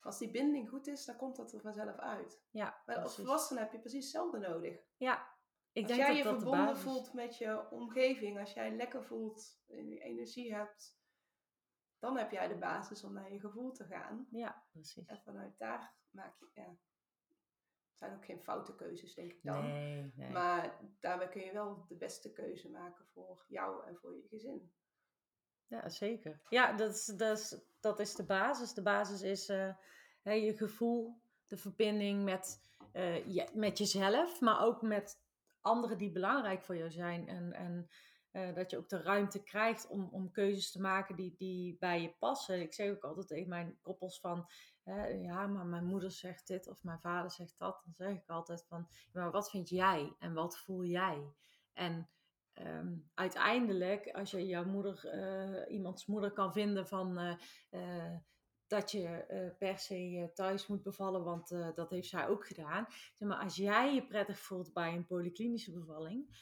Als die binding goed is, dan komt dat er vanzelf uit. ja. Maar als volwassene heb je precies hetzelfde nodig. Ja, ik als denk jij dat je dat de verbonden voelt met je omgeving, als jij lekker voelt, en die energie hebt, dan heb jij de basis om naar je gevoel te gaan. Ja, precies. En vanuit daar maak je, ja, het zijn ook geen foute keuzes, denk ik dan. Nee, nee. Maar daarmee kun je wel de beste keuze maken voor jou en voor je gezin. Ja, zeker. Ja, dat is, dat is, dat is de basis. De basis is eh, je gevoel, de verbinding met, eh, je, met jezelf, maar ook met anderen die belangrijk voor jou zijn. En, en eh, dat je ook de ruimte krijgt om, om keuzes te maken die, die bij je passen. Ik zeg ook altijd tegen mijn koppels van, ja, maar mijn moeder zegt dit of mijn vader zegt dat. Dan zeg ik altijd van, maar wat vind jij en wat voel jij? En Ehm, uiteindelijk, als je jouw moeder, eh, iemands moeder kan vinden van eh, eh, dat je per se thuis moet bevallen, want dat heeft zij ook gedaan. Zeg maar als jij je prettig voelt bij een polyklinische bevalling,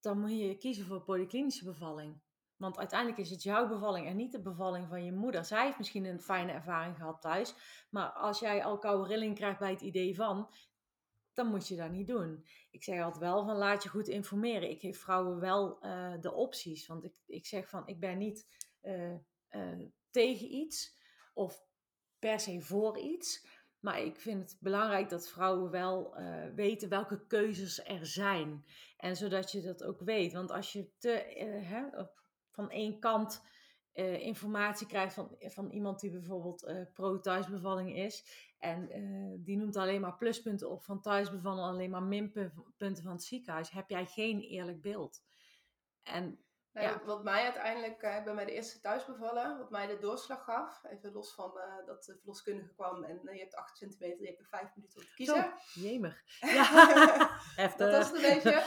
dan moet je kiezen voor polyklinische bevalling. Want uiteindelijk is het jouw bevalling en niet de bevalling van je moeder. Zij heeft misschien een fijne ervaring gehad thuis. Maar als jij al koude rilling krijgt bij het idee van, dan moet je dat niet doen. Ik zeg altijd wel van laat je goed informeren. Ik geef vrouwen wel eh, de opties. Want ik, ik zeg van ik ben niet eh, eh, tegen iets of per se voor iets. Maar ik vind het belangrijk dat vrouwen wel weten welke keuzes er zijn. En zodat je dat ook weet. Want als je te, hè, van één kant informatie krijgt van, van iemand die bijvoorbeeld pro-thuisbevalling is. En eh, die noemt alleen maar pluspunten op van thuisbevallen, alleen maar minpunten van het ziekenhuis. Heb jij geen eerlijk beeld. En Ja. wat, mij uiteindelijk, eh, ik ben bij de eerste thuis bevallen, wat mij de doorslag gaf, even los van eh, dat de verloskundige kwam en eh, je hebt 8 centimeter, je hebt er 5 minuten om te kiezen. Jemer. <laughs> Ja, heftig. <laughs> dat was het een beetje.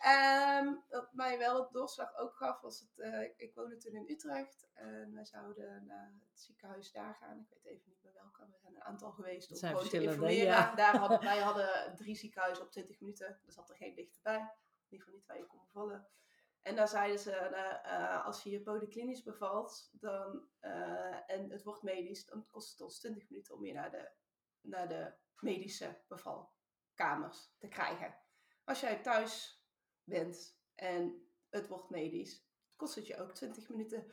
Ehm, wat mij wel het doorslag ook gaf, was het, eh, ik, ik woonde toen in Utrecht en wij zouden naar het ziekenhuis daar gaan. Ik weet even niet meer welke, we zijn een aantal geweest om gewoon te informeren. ja. Daar hadden, <laughs> wij hadden drie ziekenhuizen op 20 minuten, er zat er geen dichterbij. In ieder geval niet waar je kon bevallen. En daar zeiden ze, nou, eh, als je je polyklinisch bevalt dan, eh, en het wordt medisch, dan kost het ons 20 minuten om je naar de, naar de medische bevalkamers te krijgen. Als jij thuis bent en het wordt medisch, kost het je ook 20 minuten.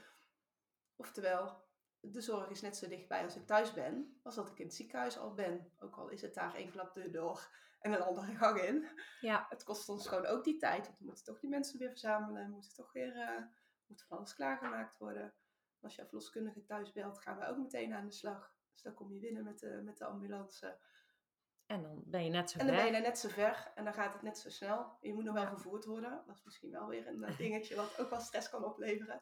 Oftewel, de zorg is net zo dichtbij als ik thuis ben, als dat ik in het ziekenhuis al ben. Ook al is het daar één klap deur door en een andere gang in. Ja, Het kost ons gewoon ook die tijd, want we moeten toch die mensen weer verzamelen, moeten toch weer, moet van alles klaargemaakt worden. Als je verloskundige thuis belt, gaan we ook meteen aan de slag. Dus dan kom je binnen met de, met de ambulance. En dan ben je net zo En dan ben je ver. net zo ver en dan gaat het net zo snel. Je moet nog wel Ja. gevoerd worden. Dat is misschien wel weer een eh, <laughs> dingetje wat ook wel stress kan opleveren.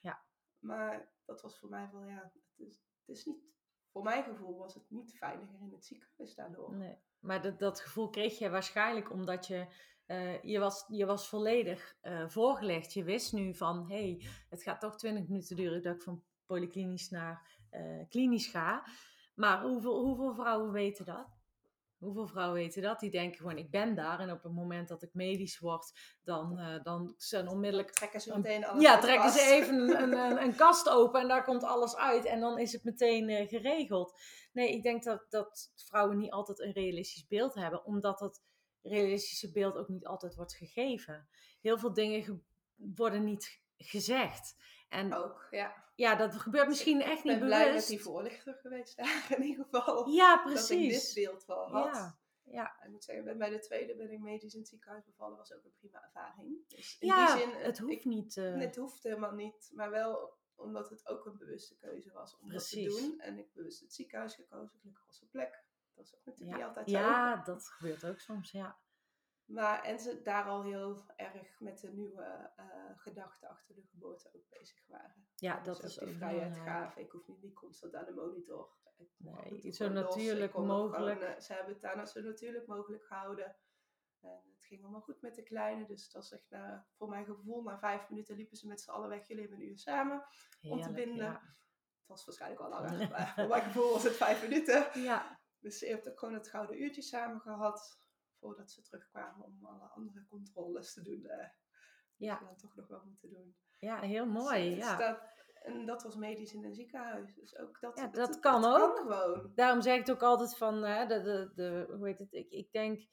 Ja. Maar dat was voor mij wel, ja, het is, het is niet, voor mijn gevoel was het niet veiliger in het ziekenhuis daardoor. Nee. Maar dat, dat gevoel kreeg je waarschijnlijk omdat je, eh, je, was, je was volledig eh, voorgelegd. Je wist nu van, hé, hey, het gaat toch 20 minuten duren dat ik van polyklinisch naar eh, klinisch ga. Maar hoeveel, hoeveel vrouwen weten dat? Hoeveel vrouwen weten dat? Die denken gewoon, ik ben daar. En op het moment dat ik medisch word, dan, eh, dan zijn onmiddellijk Trekken ze Een- meteen alles Ja, trekken ze even een, een, een, een <laughs> kast open en daar komt alles uit en dan is het meteen eh, geregeld. Nee, ik denk dat, dat vrouwen niet altijd een realistisch beeld hebben, omdat dat realistische beeld ook niet altijd wordt gegeven. Heel veel dingen ge- worden niet gezegd. En Ook, ja. Ja, dat gebeurt misschien Ik echt ben niet blij met bewust. die voorlichter geweest daar in ieder geval. Ja, Dat ik dit precies. beeld wel had. Ja, ja. Ik moet zeggen, bij- de tweede ben ik medisch in het ziekenhuis bevallen. was ook een prima ervaring. Dus in ja die zin, het hoeft ik- niet. eh, Het hoeft helemaal niet, maar wel omdat het ook een bewuste keuze was om dat Precies. te doen. En ik bewust het ziekenhuis gekozen, gelukkig was er plek. Dat is ook natuurlijk ja, niet altijd zo. ja, dat gebeurt ook soms, ja. Maar en ze daar al heel erg met de nieuwe eh gedachten achter de geboorte ook bezig waren. Ja, Dus dat ook is die ook vrijheid belangrijk. gaven. Ik hoef niet, niet constant aan de monitor. Ik Nee, zo natuurlijk mogelijk. gewoon, eh, ze hebben het daar nou zo natuurlijk mogelijk gehouden. En het ging allemaal goed met de kleine. Dus het was echt, voor mijn gevoel, na vijf minuten liepen ze met z'n allen weg. Jullie hebben een uur samen. om te binden. ja. Het was waarschijnlijk wel langer. <laughs> maar voor mijn gevoel was het vijf minuten. Ja, Dus ze heeft ook gewoon het gouden uurtje samen gehad. Voordat ze terugkwamen om alle andere controles te doen. eh, die Ja. dan toch nog wel moeten doen. ja, heel Dus, mooi. eh, Ja. dat- en dat was medisch in een ziekenhuis. Dus ook dat, Ja, dat, dat kan ook. gewoon. Daarom zeg ik het ook altijd van, hè, de, de, de, hoe heet het, ik, ik denk,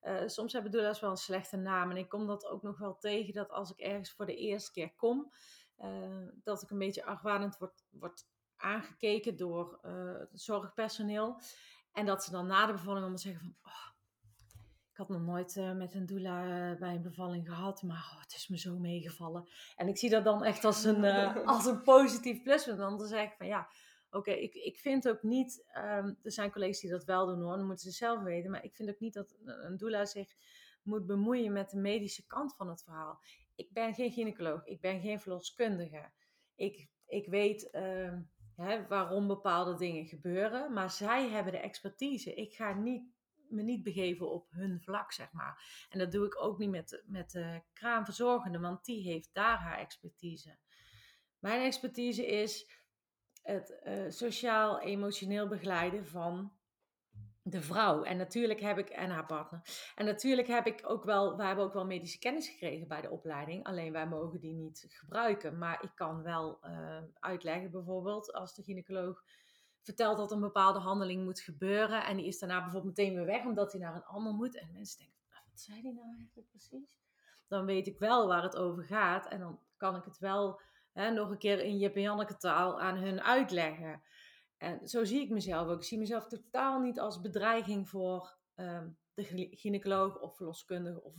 eh, soms hebben doula's wel een slechte naam. En ik kom dat ook nog wel tegen, dat als ik ergens voor de eerste keer kom, eh, dat ik een beetje argwanend word, word aangekeken door eh, het zorgpersoneel. En dat ze dan na de bevalling allemaal zeggen van, oh, ik had nog nooit eh, met een doula eh, bij een bevalling gehad, maar oh, het is me zo meegevallen. En ik zie dat dan echt als een, eh, <laughs> als een positief pluspunt. Dan zeg ik van ja, oké, ik, ik vind ook niet, ehm, er zijn collega's die dat wel doen hoor, dan moeten ze zelf weten. Maar ik vind ook niet dat een doula zich moet bemoeien met de medische kant van het verhaal. Ik ben geen gynaecoloog, ik ben geen verloskundige. Ik, ik weet ehm, hè, waarom bepaalde dingen gebeuren, maar zij hebben de expertise. Ik ga niet, me niet begeven op hun vlak, zeg maar. En dat doe ik ook niet met, met de kraamverzorgende, want die heeft daar haar expertise. Mijn expertise is het eh, sociaal-emotioneel begeleiden van de vrouw. En natuurlijk heb ik, en haar partner. En natuurlijk heb ik ook wel, wij hebben ook wel medische kennis gekregen bij de opleiding. Alleen wij mogen die niet gebruiken. Maar ik kan wel eh, uitleggen, bijvoorbeeld, als de gynaecoloog vertelt dat een bepaalde handeling moet gebeuren. En die is daarna bijvoorbeeld meteen weer weg, omdat hij naar een ander moet. En mensen denken, "Ah, wat zei die nou eigenlijk precies? Dan weet ik wel waar het over gaat. En dan kan ik het wel hè, nog een keer in Jip en Janneke taal aan hun uitleggen. En zo zie ik mezelf ook. Ik zie mezelf totaal niet als bedreiging voor ehm, de gy- gynaecoloog of verloskundige of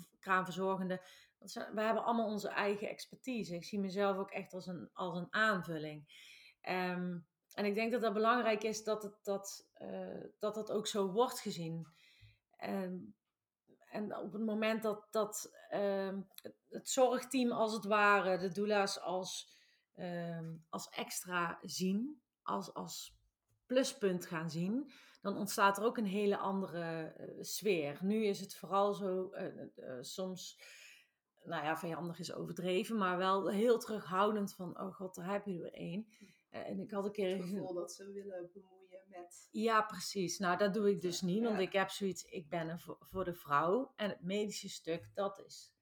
ze- we hebben allemaal onze eigen expertise. Ik zie mezelf ook echt als een, als een aanvulling. Ehm, en ik denk dat dat belangrijk is dat het, dat, eh, dat het ook zo wordt gezien. Ehm, en op het moment dat, dat ehm, het, zorgteam als het ware, de doula's als, ehm, als extra zien, als, als pluspunt gaan zien, dan ontstaat er ook een hele andere eh, sfeer. Nu is het vooral zo, uh, soms, nou ja, vijandig is overdreven, maar wel heel terughoudend van, oh god, daar heb je er één. En ik had een keer... Het gevoel dat ze willen bemoeien met... Ja, precies. Nou, dat doe ik dus niet, want ik heb zoiets, ik ben er voor, de vrouw. En het medische stuk, dat is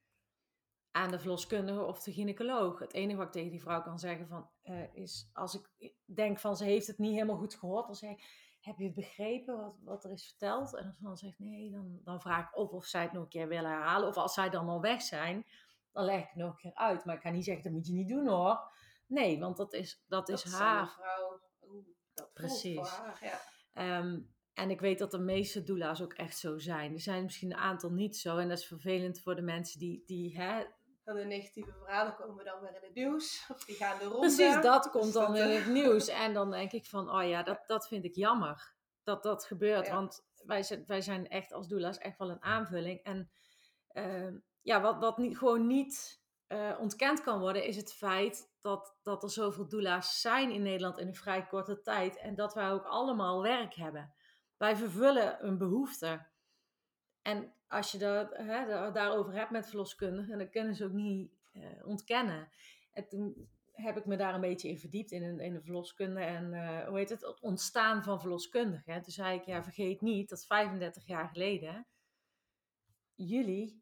aan de verloskundige of de gynaecoloog. Het enige wat ik tegen die vrouw kan zeggen van, is, als ik denk van ze heeft het niet helemaal goed gehoord, dan zeg ik, heb je begrepen wat, wat er is verteld? En als ze dan zegt nee, dan, dan vraag ik of of zij het nog een keer willen herhalen. Of als zij dan al weg zijn, dan leg ik het nog een keer uit. Maar ik ga niet zeggen, dat moet je niet doen hoor. Nee, want dat is, dat, dat is haar. vrouw, Oeh, dat Precies. Haar, ja. Ehm, en ik weet dat de meeste doula's ook echt zo zijn. Er zijn misschien een aantal niet zo. En dat is vervelend voor de mensen die, die hè, de negatieve verhalen komen dan weer in het nieuws. Of die gaan de ronde. Precies, dat komt dus dan in het nieuws. En dan denk ik van, oh ja, dat, dat vind ik jammer. Dat dat gebeurt. Want wij zijn, wij zijn echt als doula's echt wel een aanvulling. En uh, ja, wat, wat niet, gewoon niet uh, ontkend kan worden, is het feit dat, dat er zoveel doula's zijn in Nederland in een vrij korte tijd. En dat wij ook allemaal werk hebben. Wij vervullen een behoefte. En als je dat, hè, daarover hebt met verloskundigen, dan kunnen ze ook niet uh, ontkennen. En toen heb ik me daar een beetje in verdiept in, in de verloskunde en uh, hoe heet het, het ontstaan van verloskundigen. Toen zei ik, ja, vergeet niet dat 35 jaar geleden jullie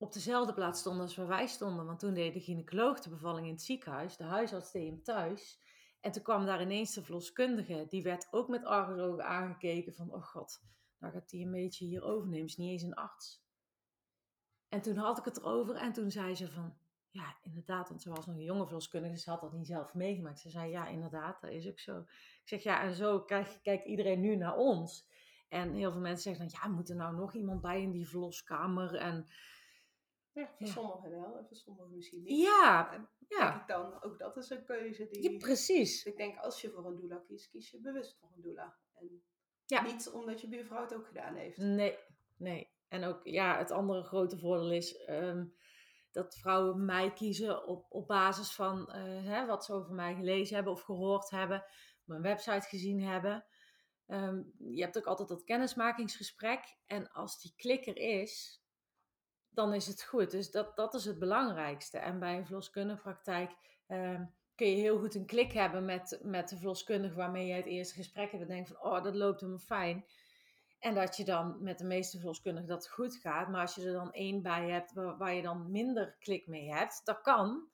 op dezelfde plaats stonden als waar wij stonden. Want toen deed de gynaecoloog de bevalling in het ziekenhuis, de huisarts deed hem thuis. En toen kwam daar ineens de verloskundige, die werd ook met argusogen aangekeken van, oh god, nou gaat hij een beetje hier overnemen. Is niet eens een arts. En toen had ik het erover en toen zei ze van, ja, inderdaad, want ze was nog een jonge verloskundige, ze had dat niet zelf meegemaakt. Ze zei, ja, inderdaad, dat is ook zo. Ik zeg, ja, en zo kijkt kijk iedereen nu naar ons. En heel veel mensen zeggen dan, ja, moet er nou nog iemand bij in die verloskamer? En, ja, voor sommigen wel en voor sommigen misschien niet. Ja, ja. Dan, ook dat is een keuze die... Ja, precies. ik denk, als je voor een doula kiest, kies je bewust voor een doula. En ja. Niet omdat je buurvrouw het ook gedaan heeft. Nee, nee. En ook ja, het andere grote voordeel is ehm, dat vrouwen mij kiezen op, op basis van uh, hè, wat ze over mij gelezen hebben of gehoord hebben, mijn website gezien hebben. Ehm, je hebt ook altijd dat kennismakingsgesprek. En als die klikker is, dan is het goed. Dus dat, dat is het belangrijkste. En bij een verloskundige praktijk ehm, kun je heel goed een klik hebben met, met de verloskundige waarmee je het eerste gesprek hebt. En denkt van, oh, dat loopt helemaal fijn. En dat je dan met de meeste verloskundigen dat goed gaat. Maar als je er dan één bij hebt waar, waar je dan minder klik mee hebt, dat kan.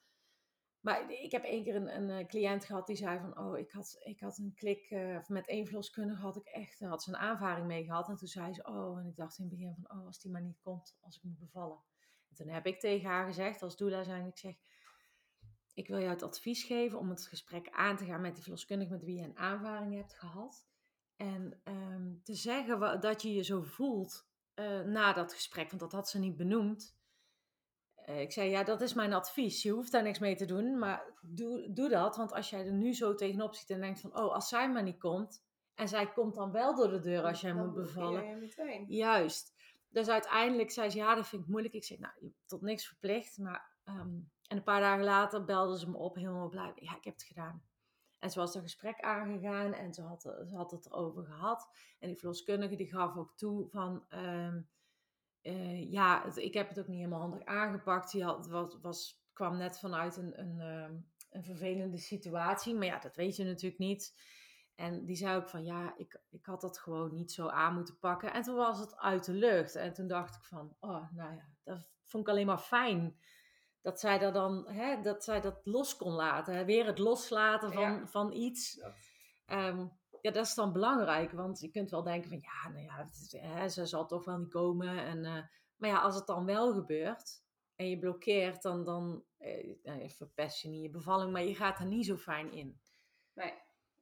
Maar ik heb één keer een, een eh, cliënt gehad die zei van, oh, ik had, ik had een klik, uh, met één verloskundige had ik echt, had ze een aanvaring mee gehad. En toen zei ze, oh, en ik dacht in het begin van, oh, als die maar niet komt, als ik moet bevallen. En toen heb ik tegen haar gezegd, als doula zijn, ik zeg, ik wil jou het advies geven om het gesprek aan te gaan met die verloskundige met wie je een aanvaring hebt gehad. En ehm, te zeggen dat je je zo voelt na dat gesprek, want dat had ze niet benoemd. Uh, ik zei, ja, dat is mijn advies. Je hoeft daar niks mee te doen, maar doe, doe dat. Want als jij er nu zo tegenop ziet en denkt van, oh, als zij maar niet komt, en zij komt dan wel door de deur als jij moet bevallen. Juist. Dus uiteindelijk zei ze, ja, dat vind ik moeilijk. Ik zei, nou, je tot niks verplicht, maar ehm, en een paar dagen later belde ze me op, helemaal blij. Ja, ik heb het gedaan. En ze was een gesprek aangegaan en ze had, ze had het erover gehad. En die verloskundige die gaf ook toe van... Ehm, eh, ja, ik heb het ook niet helemaal handig aangepakt. Die had, was, was, kwam net vanuit een, een, ehm, een vervelende situatie. Maar ja, dat weet je natuurlijk niet. En die zei ook van ja, ik, ik had dat gewoon niet zo aan moeten pakken. En toen was het uit de lucht. En toen dacht ik van, oh, nou ja, dat vond ik alleen maar fijn dat zij dat dan, hè, dat zij dat los kon laten. Hè? Weer het loslaten van, van iets. Ja. Ja, dat is dan belangrijk. Want je kunt wel denken van, ja, nou ja, hè, ze zal toch wel niet komen. En, uh, maar ja, als het dan wel gebeurt en je blokkeert, dan, dan eh, verpest je niet je bevalling. Maar je gaat er niet zo fijn in. Nee,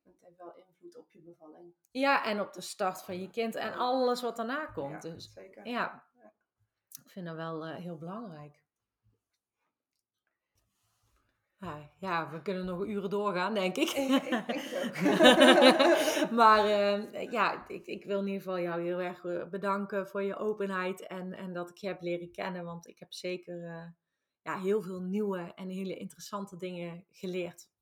het heeft wel invloed op je bevalling. Ja, en op de start van je kind en alles wat daarna komt. Ja, dus, zeker. Ja, ik vind dat wel uh, heel belangrijk. Ja, we kunnen nog uren doorgaan, denk ik. <laughs> Maar eh, ja, ik, ik wil in ieder geval jou heel erg eh, bedanken voor je openheid en, en dat ik je heb leren kennen. Want ik heb zeker eh, ja, heel veel nieuwe en hele interessante dingen geleerd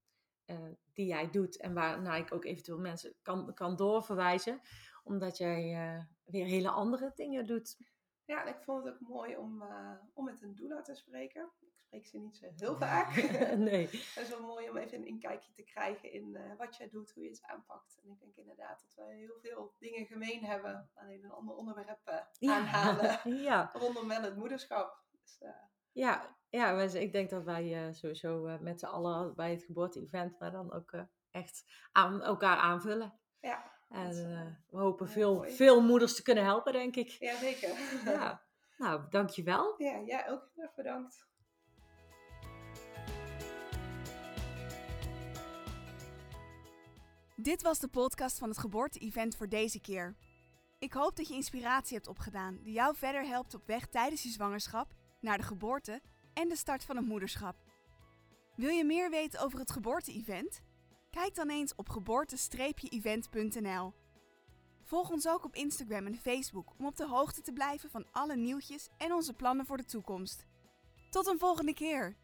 die jij doet. En waarnaar ik ook eventueel mensen kan, kan doorverwijzen. Omdat jij weer hele andere dingen doet. Ja, en ik vond het ook mooi om, eh, om met een doula te spreken. Ik spreek ze niet zo heel <laughs> vaak. nee. <laughs> Het is wel mooi om even een inkijkje te krijgen in eh, wat jij doet, hoe je het aanpakt. En ik denk inderdaad dat we heel veel dingen gemeen hebben. Alleen een ander onderwerp eh, aanhalen <laughs> ja. rondom wel het moederschap. Dus, Ja, ja wij- ik denk dat wij sowieso met z'n allen bij het geboorte-event maar dan ook echt aan elkaar aanvullen. ja, En eh, we hopen veel, mooi. veel moeders te kunnen helpen, denk ik. ja, zeker. <laughs> Ja, nou, dankjewel. ja, jij ook heel erg bedankt. Dit was de podcast van het geboorte-event voor deze keer. Ik hoop dat je inspiratie hebt opgedaan die jou verder helpt op weg tijdens je zwangerschap, naar de geboorte en de start van het moederschap. Wil je meer weten over het geboorte-event? Kijk dan eens op geboorte-event.nl. Volg ons ook op Instagram en Facebook om op de hoogte te blijven van alle nieuwtjes en onze plannen voor de toekomst. Tot een volgende keer!